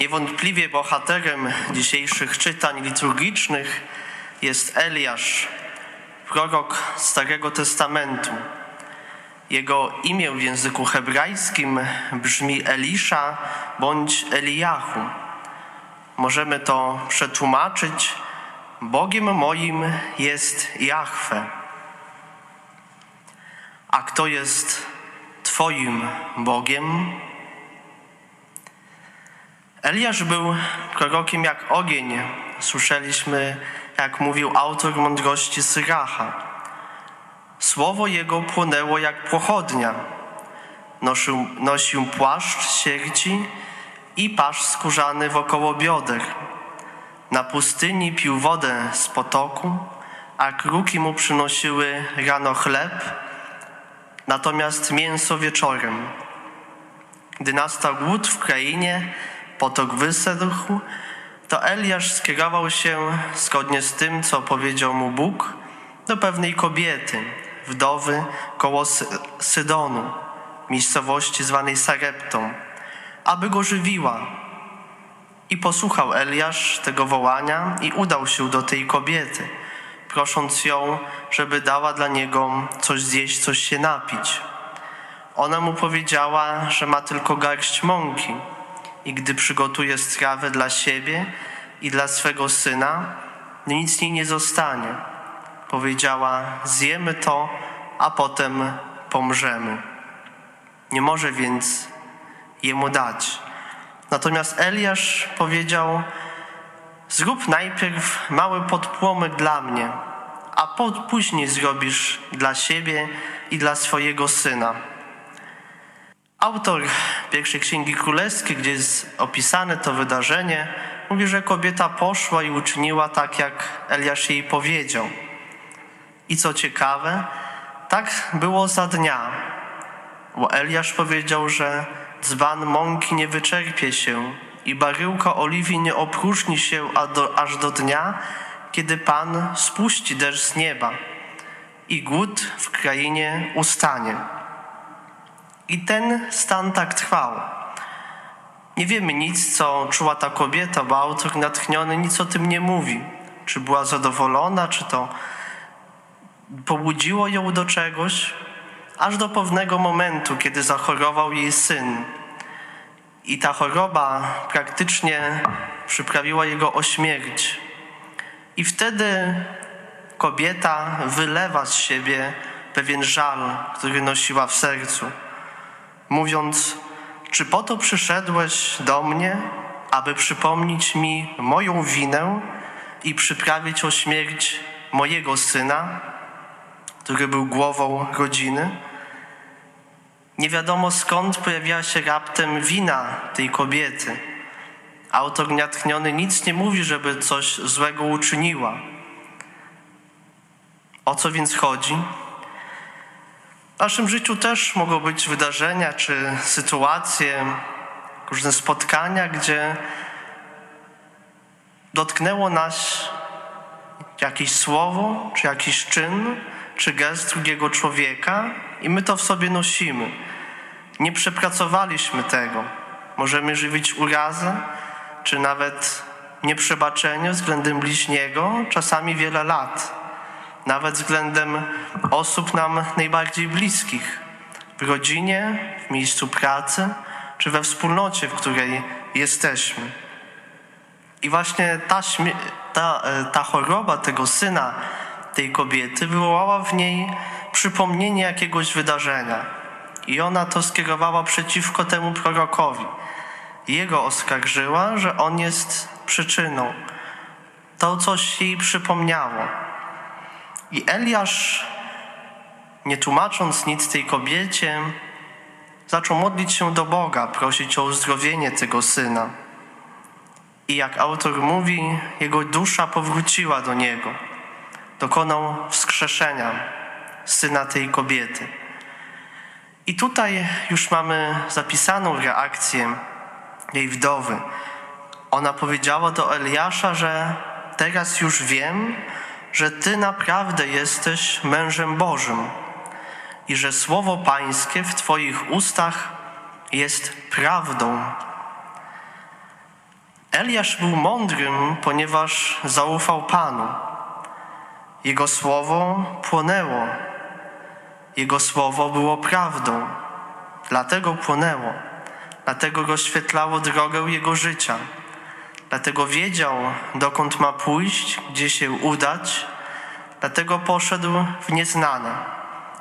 Niewątpliwie bohaterem dzisiejszych czytań liturgicznych jest Eliasz, prorok Starego Testamentu. Jego imię w języku hebrajskim brzmi Elisza bądź Eliahu. Możemy to przetłumaczyć: Bogiem moim jest Jahwe. A kto jest Twoim Bogiem? Eliasz był prorokiem jak ogień. Słyszeliśmy, jak mówił autor mądrości Syracha. Słowo jego płonęło jak pochodnia. Nosił, nosił płaszcz sierci i pasz skórzany wokoło bioder. Na pustyni pił wodę z potoku, a kruki mu przynosiły rano chleb, natomiast mięso wieczorem. Gdy nastał głód w krainie, potok wysedł, to Eliasz skierował się, zgodnie z tym, co powiedział mu Bóg, do pewnej kobiety, wdowy koło Sy- Sydonu, miejscowości zwanej Sareptą, aby go żywiła. I posłuchał Eliasz tego wołania i udał się do tej kobiety, prosząc ją, żeby dała dla niego coś zjeść, coś się napić. Ona mu powiedziała, że ma tylko garść mąki i gdy przygotuje strawę dla siebie i dla swego syna, nic jej nie zostanie. Powiedziała: Zjemy to, a potem pomrzemy. Nie może więc jemu dać. Natomiast Eliasz powiedział: Zrób najpierw mały podpłomyk dla mnie, a później zrobisz dla siebie i dla swojego syna. Autor pierwszej księgi królewskiej, gdzie jest opisane to wydarzenie, mówi, że kobieta poszła i uczyniła tak, jak Eliasz jej powiedział. I co ciekawe, tak było za dnia, bo Eliasz powiedział, że dzban mąki nie wyczerpie się i baryłka oliwii nie opróżni się aż do dnia, kiedy Pan spuści deszcz z nieba i głód w krainie ustanie. I ten stan tak trwał. Nie wiemy nic, co czuła ta kobieta, bo autor natchniony nic o tym nie mówi. Czy była zadowolona, czy to pobudziło ją do czegoś, aż do pewnego momentu, kiedy zachorował jej syn. I ta choroba praktycznie przyprawiła jego o śmierć. I wtedy kobieta wylewa z siebie pewien żal, który nosiła w sercu mówiąc: Czy po to przyszedłeś do mnie, aby przypomnieć mi moją winę i przyprawić o śmierć mojego syna, który był głową rodziny? Nie wiadomo skąd pojawiła się raptem wina tej kobiety. Autor natchniony nic nie mówi, żeby coś złego uczyniła. O co więc chodzi? W naszym życiu też mogą być wydarzenia czy sytuacje, różne spotkania, gdzie dotknęło nas jakieś słowo, czy jakiś czyn, czy gest drugiego człowieka i my to w sobie nosimy. Nie przepracowaliśmy tego. Możemy żywić urazę, czy nawet nieprzebaczenie względem bliźniego, czasami wiele lat nawet względem osób nam najbardziej bliskich, w rodzinie, w miejscu pracy czy we wspólnocie, w której jesteśmy. I właśnie ta, ta, e, ta choroba tego syna, tej kobiety, wywołała w niej przypomnienie jakiegoś wydarzenia. I ona to skierowała przeciwko temu prorokowi. Jego oskarżyła, że on jest przyczyną. To coś jej przypomniało. I Eliasz, nie tłumacząc nic tej kobiecie, zaczął modlić się do Boga, prosić o uzdrowienie tego syna. I jak autor mówi, jego dusza powróciła do niego. Dokonał wskrzeszenia syna tej kobiety. I tutaj już mamy zapisaną reakcję jej wdowy. Ona powiedziała do Eliasza, że teraz już wiem, że Ty naprawdę jesteś mężem Bożym i że słowo Pańskie w Twoich ustach jest prawdą. Eliasz był mądrym, ponieważ zaufał Panu. Jego słowo płonęło. Jego słowo było prawdą. Dlatego płonęło. Dlatego rozświetlało drogę jego życia. Dlatego wiedział, dokąd ma pójść, gdzie się udać. Dlatego poszedł w nieznane.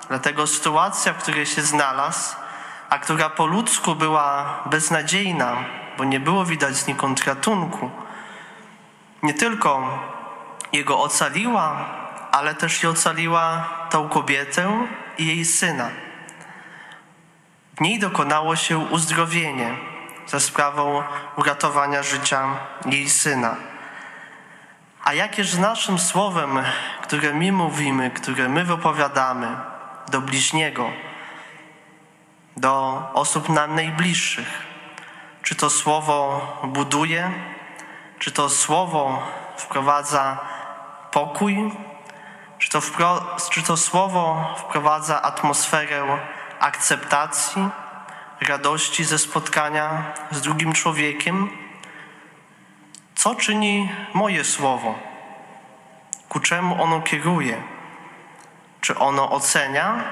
Dlatego sytuacja, w której się znalazł, a która po ludzku była beznadziejna, bo nie było widać znikąd ratunku, nie tylko jego ocaliła, ale też i ocaliła tą kobietę i jej syna. W niej dokonało się uzdrowienie za sprawą uratowania życia jej syna. A jakież naszym słowem, które my mówimy, które my wypowiadamy do bliźniego, do osób nam najbliższych, czy to słowo buduje, czy to słowo wprowadza pokój, czy to, wpro, czy to słowo wprowadza atmosferę akceptacji, radości ze spotkania z drugim człowiekiem? Co czyni moje słowo? Ku czemu ono kieruje? Czy ono ocenia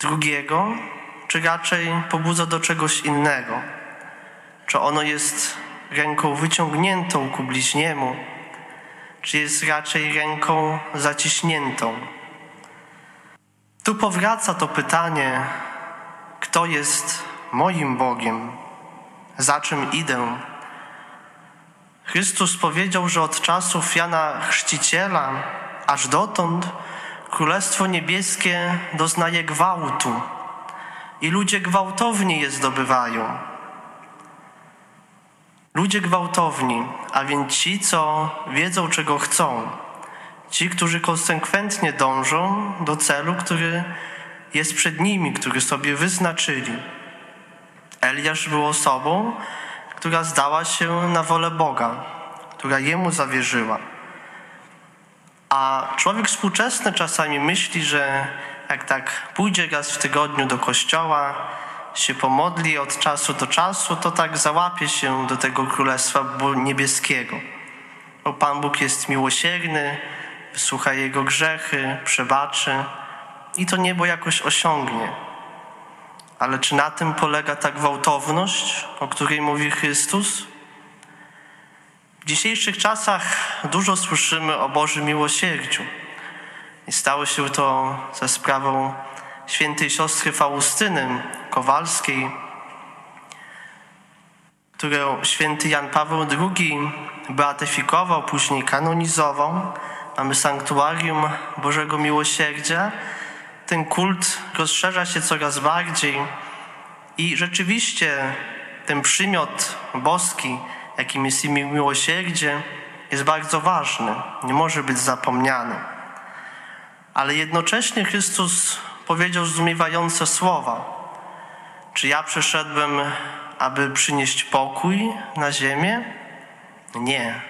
drugiego, czy raczej pobudza do czegoś innego? Czy ono jest ręką wyciągniętą ku bliźniemu, czy jest raczej ręką zaciśniętą? Tu powraca to pytanie, kto jest moim Bogiem? Za czym idę? Chrystus powiedział, że od czasów Jana Chrzciciela aż dotąd Królestwo Niebieskie doznaje gwałtu i ludzie gwałtownie je zdobywają. Ludzie gwałtowni, a więc ci, co wiedzą, czego chcą. Ci, którzy konsekwentnie dążą do celu, który jest przed nimi, który sobie wyznaczyli. Eliasz był osobą, która zdała się na wolę Boga, która jemu zawierzyła. A człowiek współczesny czasami myśli, że jak tak pójdzie raz w tygodniu do kościoła, się pomodli od czasu do czasu, to tak załapie się do tego Królestwa Niebieskiego. Bo Pan Bóg jest miłosierny, wysłucha jego grzechy, przebaczy i to niebo jakoś osiągnie. Ale czy na tym polega ta gwałtowność, o której mówi Chrystus? W dzisiejszych czasach dużo słyszymy o Bożym miłosierdziu. I stało się to za sprawą świętej siostry Faustyny Kowalskiej, którą święty Jan Paweł II beatyfikował, później kanonizował. Mamy sanktuarium Bożego Miłosierdzia. Ten kult rozszerza się coraz bardziej i rzeczywiście ten przymiot boski, jakim jest imię miłosierdzie, jest bardzo ważny, nie może być zapomniany. Ale jednocześnie Chrystus powiedział zdumiewające słowa. Czy ja przyszedłem, aby przynieść pokój na ziemię? Nie,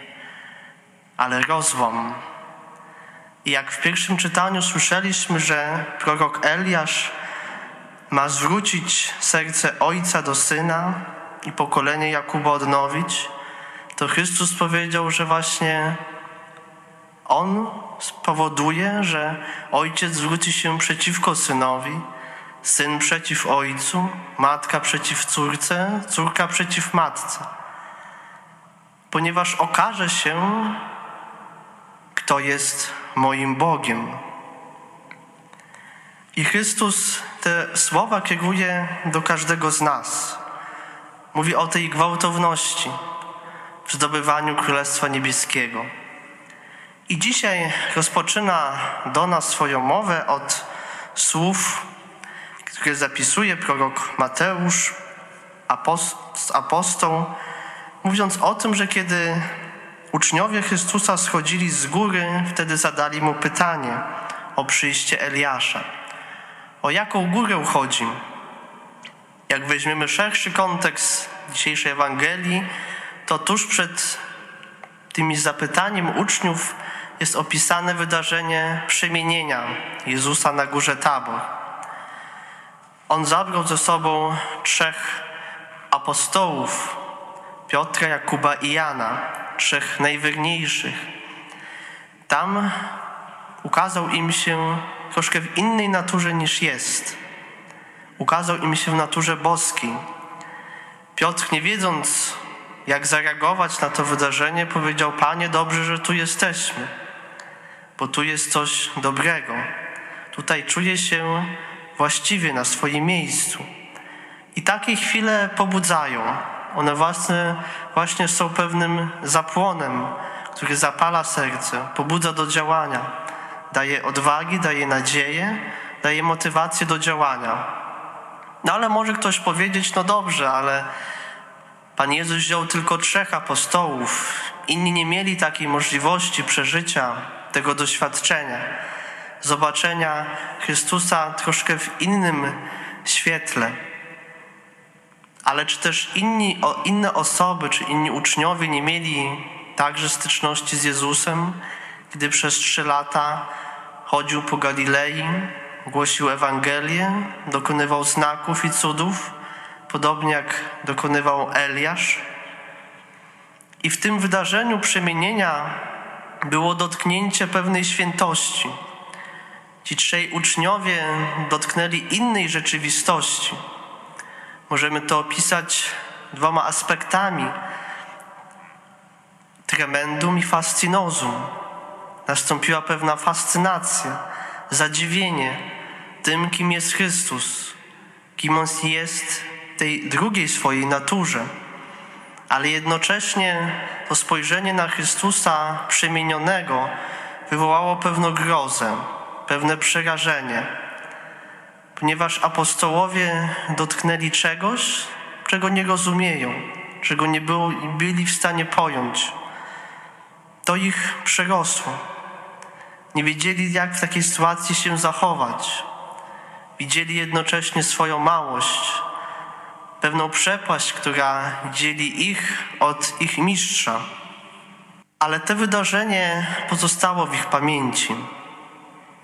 ale rozłam. I jak w pierwszym czytaniu słyszeliśmy, że prorok Eliasz ma zwrócić serce ojca do syna i pokolenie Jakuba odnowić, to Chrystus powiedział, że właśnie on spowoduje, że ojciec zwróci się przeciwko synowi, syn przeciw ojcu, matka przeciw córce, córka przeciw matce. Ponieważ okaże się, kto jest moim Bogiem. I Chrystus te słowa kieruje do każdego z nas. Mówi o tej gwałtowności w zdobywaniu Królestwa Niebieskiego. I dzisiaj rozpoczyna do nas swoją mowę od słów, które zapisuje prorok Mateusz, apostoł, mówiąc o tym, że kiedy uczniowie Chrystusa schodzili z góry, wtedy zadali mu pytanie o przyjście Eliasza. O jaką górę chodzi? Jak weźmiemy szerszy kontekst dzisiejszej Ewangelii, to tuż przed tymi zapytaniem uczniów jest opisane wydarzenie przemienienia Jezusa na górze Tabor. On zabrał ze sobą trzech apostołów, Piotra, Jakuba i Jana, trzech najwierniejszych. Tam ukazał im się troszkę w innej naturze niż jest. Ukazał im się w naturze boskiej. Piotr, nie wiedząc, jak zareagować na to wydarzenie, powiedział: Panie, dobrze, że tu jesteśmy, bo tu jest coś dobrego. Tutaj czuję się właściwie na swoim miejscu. I takie chwile pobudzają. One właśnie, właśnie są pewnym zapłonem, który zapala serce, pobudza do działania, daje odwagi, daje nadzieję, daje motywację do działania. No ale może ktoś powiedzieć, no dobrze, ale Pan Jezus wziął tylko trzech apostołów. Inni nie mieli takiej możliwości przeżycia tego doświadczenia, zobaczenia Chrystusa troszkę w innym świetle. Ale czy też inni, inne osoby, czy inni uczniowie nie mieli także styczności z Jezusem, gdy przez trzy lata chodził po Galilei, głosił Ewangelię, dokonywał znaków i cudów, podobnie jak dokonywał Eliasz? I w tym wydarzeniu przemienienia było dotknięcie pewnej świętości. Ci trzej uczniowie dotknęli innej rzeczywistości Możemy to opisać dwoma aspektami: tremendum i fascinozum. Nastąpiła pewna fascynacja, zadziwienie tym, kim jest Chrystus, kim On jest tej drugiej swojej naturze. Ale jednocześnie to spojrzenie na Chrystusa przemienionego wywołało pewną grozę, pewne przerażenie ponieważ apostołowie dotknęli czegoś, czego nie rozumieją, czego nie było, byli w stanie pojąć. To ich przerosło. Nie wiedzieli, jak w takiej sytuacji się zachować. Widzieli jednocześnie swoją małość, pewną przepaść, która dzieli ich od ich mistrza. Ale to wydarzenie pozostało w ich pamięci,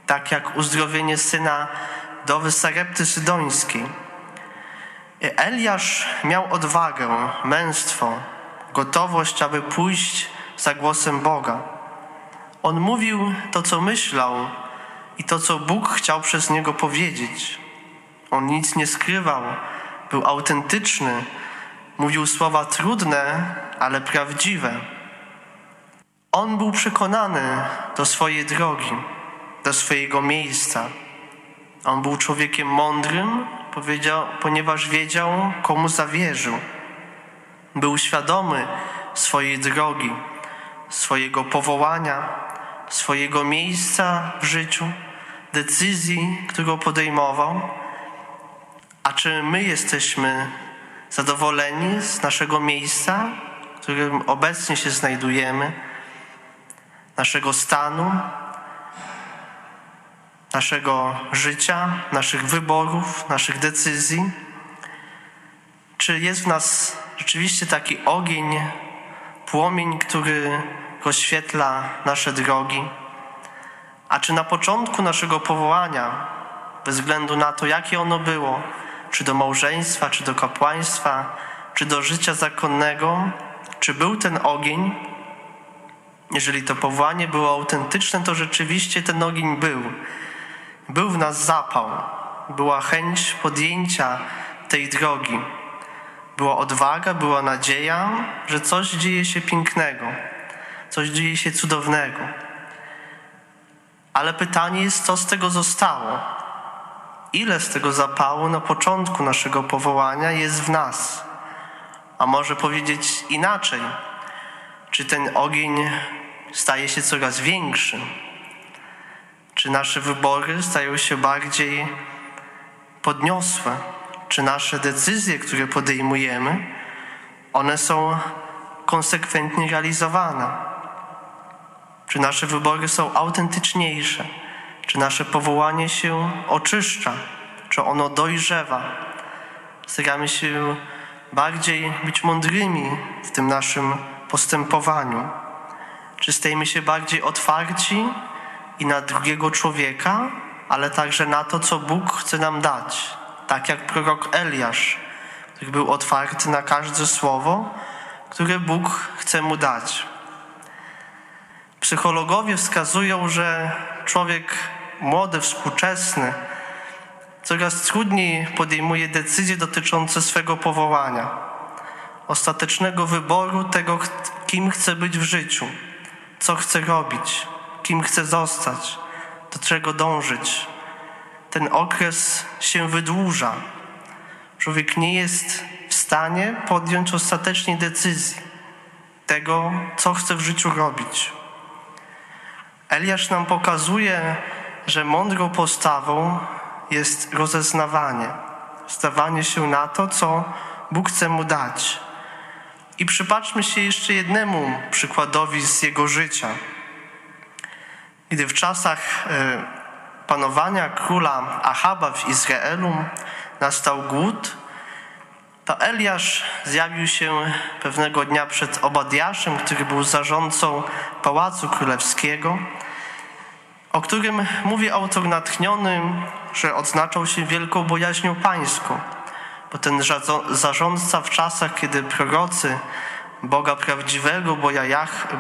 tak jak uzdrowienie syna do Wysarepty Sydońskiej. Eliasz miał odwagę, męstwo, gotowość, aby pójść za głosem Boga. On mówił to, co myślał i to, co Bóg chciał przez niego powiedzieć. On nic nie skrywał, był autentyczny, mówił słowa trudne, ale prawdziwe. On był przekonany do swojej drogi, do swojego miejsca. On był człowiekiem mądrym, ponieważ wiedział, komu zawierzył. Był świadomy swojej drogi, swojego powołania, swojego miejsca w życiu, decyzji, którą podejmował. A czy my jesteśmy zadowoleni z naszego miejsca, w którym obecnie się znajdujemy, naszego stanu, naszego życia, naszych wyborów, naszych decyzji? Czy jest w nas rzeczywiście taki ogień, płomień, który rozświetla nasze drogi? A czy na początku naszego powołania, bez względu na to, jakie ono było, czy do małżeństwa, czy do kapłaństwa, czy do życia zakonnego, czy był ten ogień? Jeżeli to powołanie było autentyczne, to rzeczywiście ten ogień był. Był w nas zapał, była chęć podjęcia tej drogi, była odwaga, była nadzieja, że coś dzieje się pięknego, coś dzieje się cudownego. Ale pytanie jest, co z tego zostało? Ile z tego zapału na początku naszego powołania jest w nas? A może powiedzieć inaczej, czy ten ogień staje się coraz większy? Czy nasze wybory stają się bardziej podniosłe? Czy nasze decyzje, które podejmujemy, one są konsekwentnie realizowane? Czy nasze wybory są autentyczniejsze? Czy nasze powołanie się oczyszcza? Czy ono dojrzewa? Staramy się bardziej być mądrymi w tym naszym postępowaniu? Czy stajemy się bardziej otwarci i na drugiego człowieka, ale także na to, co Bóg chce nam dać. Tak jak prorok Eliasz, który był otwarty na każde słowo, które Bóg chce mu dać. Psychologowie wskazują, że człowiek młody, współczesny, coraz trudniej podejmuje decyzje dotyczące swego powołania, ostatecznego wyboru tego, kim chce być w życiu, co chce robić, kim chce zostać, do czego dążyć. Ten okres się wydłuża. Człowiek nie jest w stanie podjąć ostatecznej decyzji tego, co chce w życiu robić. Eliasz nam pokazuje, że mądrą postawą jest rozeznawanie, stawanie się na to, co Bóg chce mu dać. I przypatrzmy się jeszcze jednemu przykładowi z jego życia. Gdy w czasach e, panowania króla Achaba w Izraelu nastał głód, to Eliasz zjawił się pewnego dnia przed Obadiaszem, który był zarządcą Pałacu Królewskiego, o którym mówi autor natchniony, że odznaczał się wielką bojaźnią pańską, bo ten zarządca w czasach, kiedy prorocy Boga prawdziwego,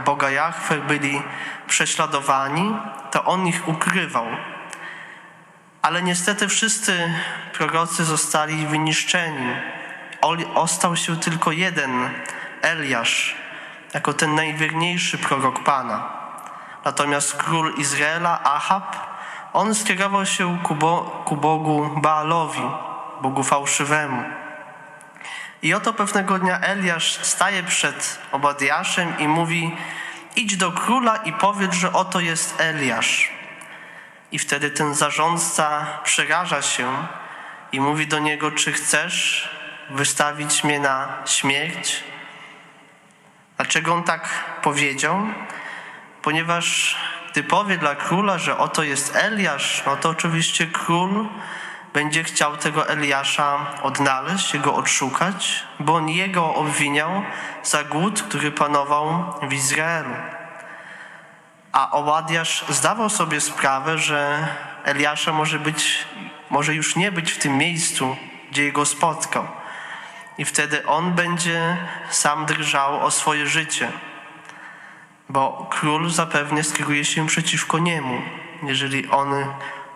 Boga Jahwe byli prześladowani, to on ich ukrywał. Ale niestety wszyscy prorocy zostali wyniszczeni. Ostał się tylko jeden, Eliasz, jako ten najwierniejszy prorok Pana. Natomiast król Izraela, Ahab, on skierował się ku, Bo ku Bogu Baalowi, Bogu fałszywemu. I oto pewnego dnia Eliasz staje przed Obadiaszem i mówi: Idź do króla i powiedz, że oto jest Eliasz. I wtedy ten zarządca przeraża się i mówi do niego: Czy chcesz wystawić mnie na śmierć? Dlaczego on tak powiedział? Ponieważ gdy powie dla króla, że oto jest Eliasz, no to oczywiście król będzie chciał tego Eliasza odnaleźć, jego odszukać, bo on jego obwiniał za głód, który panował w Izraelu. A Obadiasz zdawał sobie sprawę, że Eliasza może być, może już nie być w tym miejscu, gdzie go spotkał. I wtedy on będzie sam drżał o swoje życie, bo król zapewne skieruje się przeciwko niemu, jeżeli on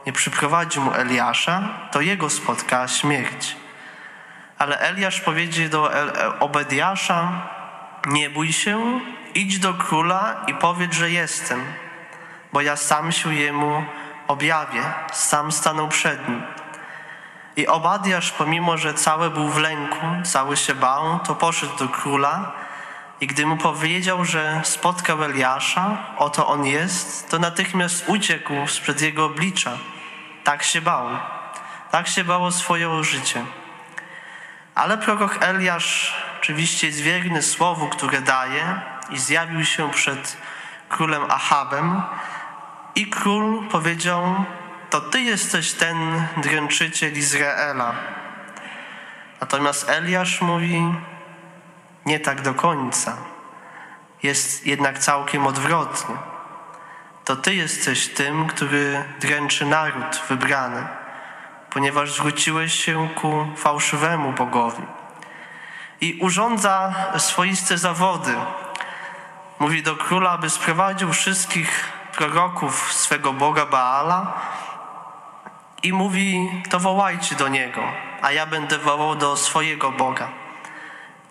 nie przyprowadzi mu Eliasza, to jego spotka śmierć. Ale Eliasz powiedzie do Obediasza, nie bój się, idź do króla i powiedz, że jestem, bo ja sam się jemu objawię, sam stanę przed nim. I Obadiasz, pomimo że cały był w lęku, cały się bał, to poszedł do króla i gdy mu powiedział, że spotkał Eliasza, oto on jest, to natychmiast uciekł sprzed jego oblicza. Tak się bał. Tak się bał o swoje życie. Ale prorok Eliasz oczywiście jest wierny słowu, które daje i zjawił się przed królem Ahabem i król powiedział, to ty jesteś ten dręczyciel Izraela. Natomiast Eliasz mówi, nie tak do końca. Jest jednak całkiem odwrotnie. To Ty jesteś tym, który dręczy naród wybrany, ponieważ zwróciłeś się ku fałszywemu Bogowi. I urządza swoiste zawody. Mówi do króla, aby sprowadził wszystkich proroków swego Boga Baala i mówi, to wołajcie do niego, a ja będę wołał do swojego Boga.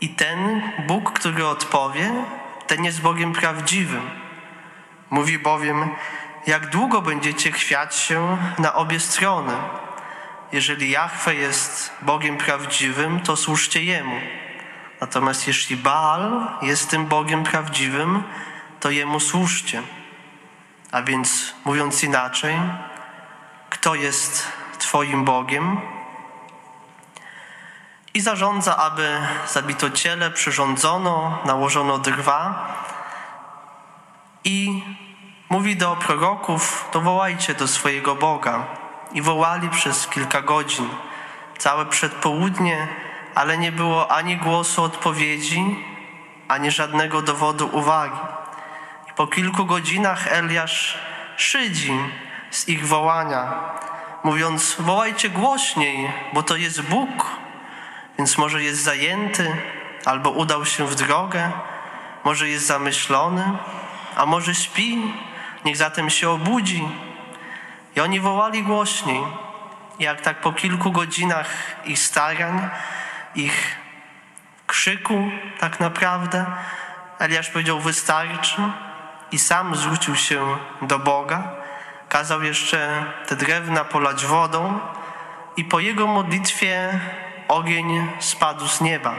I ten Bóg, który odpowie, ten jest Bogiem prawdziwym. Mówi bowiem, jak długo będziecie chwiać się na obie strony. Jeżeli Jahwe jest Bogiem prawdziwym, to służcie Jemu. Natomiast jeśli Baal jest tym Bogiem prawdziwym, to Jemu służcie. A więc mówiąc inaczej, kto jest Twoim Bogiem? I zarządza, aby zabito ciele, przyrządzono, nałożono drwa i mówi do proroków, to wołajcie do swojego Boga. I wołali przez kilka godzin, całe przedpołudnie, ale nie było ani głosu odpowiedzi, ani żadnego dowodu uwagi. I po kilku godzinach Eliasz szydzi z ich wołania, mówiąc: Wołajcie głośniej, bo to jest Bóg, więc może jest zajęty, albo udał się w drogę, może jest zamyślony, a może śpi, niech zatem się obudzi. I oni wołali głośniej. Jak tak po kilku godzinach ich starań, ich krzyku tak naprawdę, Eliasz powiedział wystarczy i sam zwrócił się do Boga. Kazał jeszcze te drewna polać wodą i po jego modlitwie ogień spadł z nieba.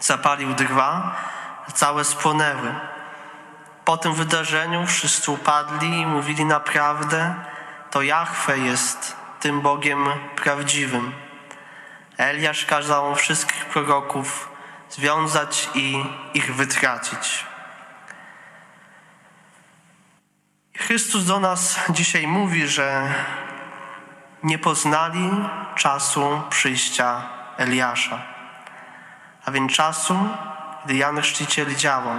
Zapalił drwa, całe spłonęły. Po tym wydarzeniu wszyscy upadli i mówili naprawdę, to Jahwe jest tym Bogiem prawdziwym. Eliasz kazał wszystkich proroków związać i ich wytracić. Chrystus do nas dzisiaj mówi, że nie poznali czasu przyjścia Eliasza, a więc czasu, gdy Jan Chrzciciel działał.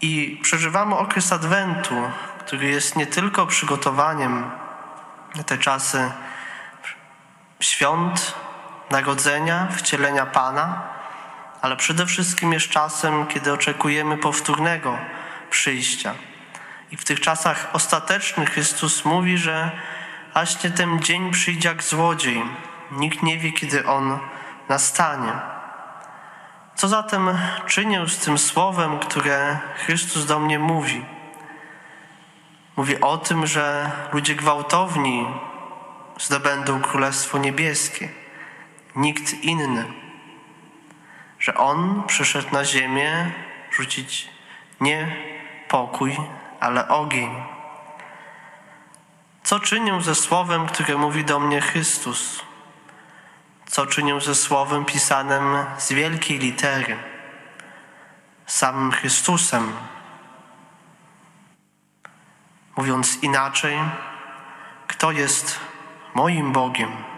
I przeżywamy okres Adwentu, który jest nie tylko przygotowaniem na te czasy świąt, narodzenia, wcielenia Pana, ale przede wszystkim jest czasem, kiedy oczekujemy powtórnego przyjścia. I w tych czasach ostatecznych Chrystus mówi, że właśnie ten dzień przyjdzie jak złodziej. Nikt nie wie, kiedy on nastanie. Co zatem czynię z tym słowem, które Chrystus do mnie mówi? Mówi o tym, że ludzie gwałtowni zdobędą Królestwo Niebieskie. Nikt inny. Że On przyszedł na ziemię rzucić nie pokój, ale ogień. Co czynię ze słowem, które mówi do mnie Chrystus? Co czynię ze słowem pisanym z wielkiej litery, samym Chrystusem? Mówiąc inaczej, kto jest moim Bogiem?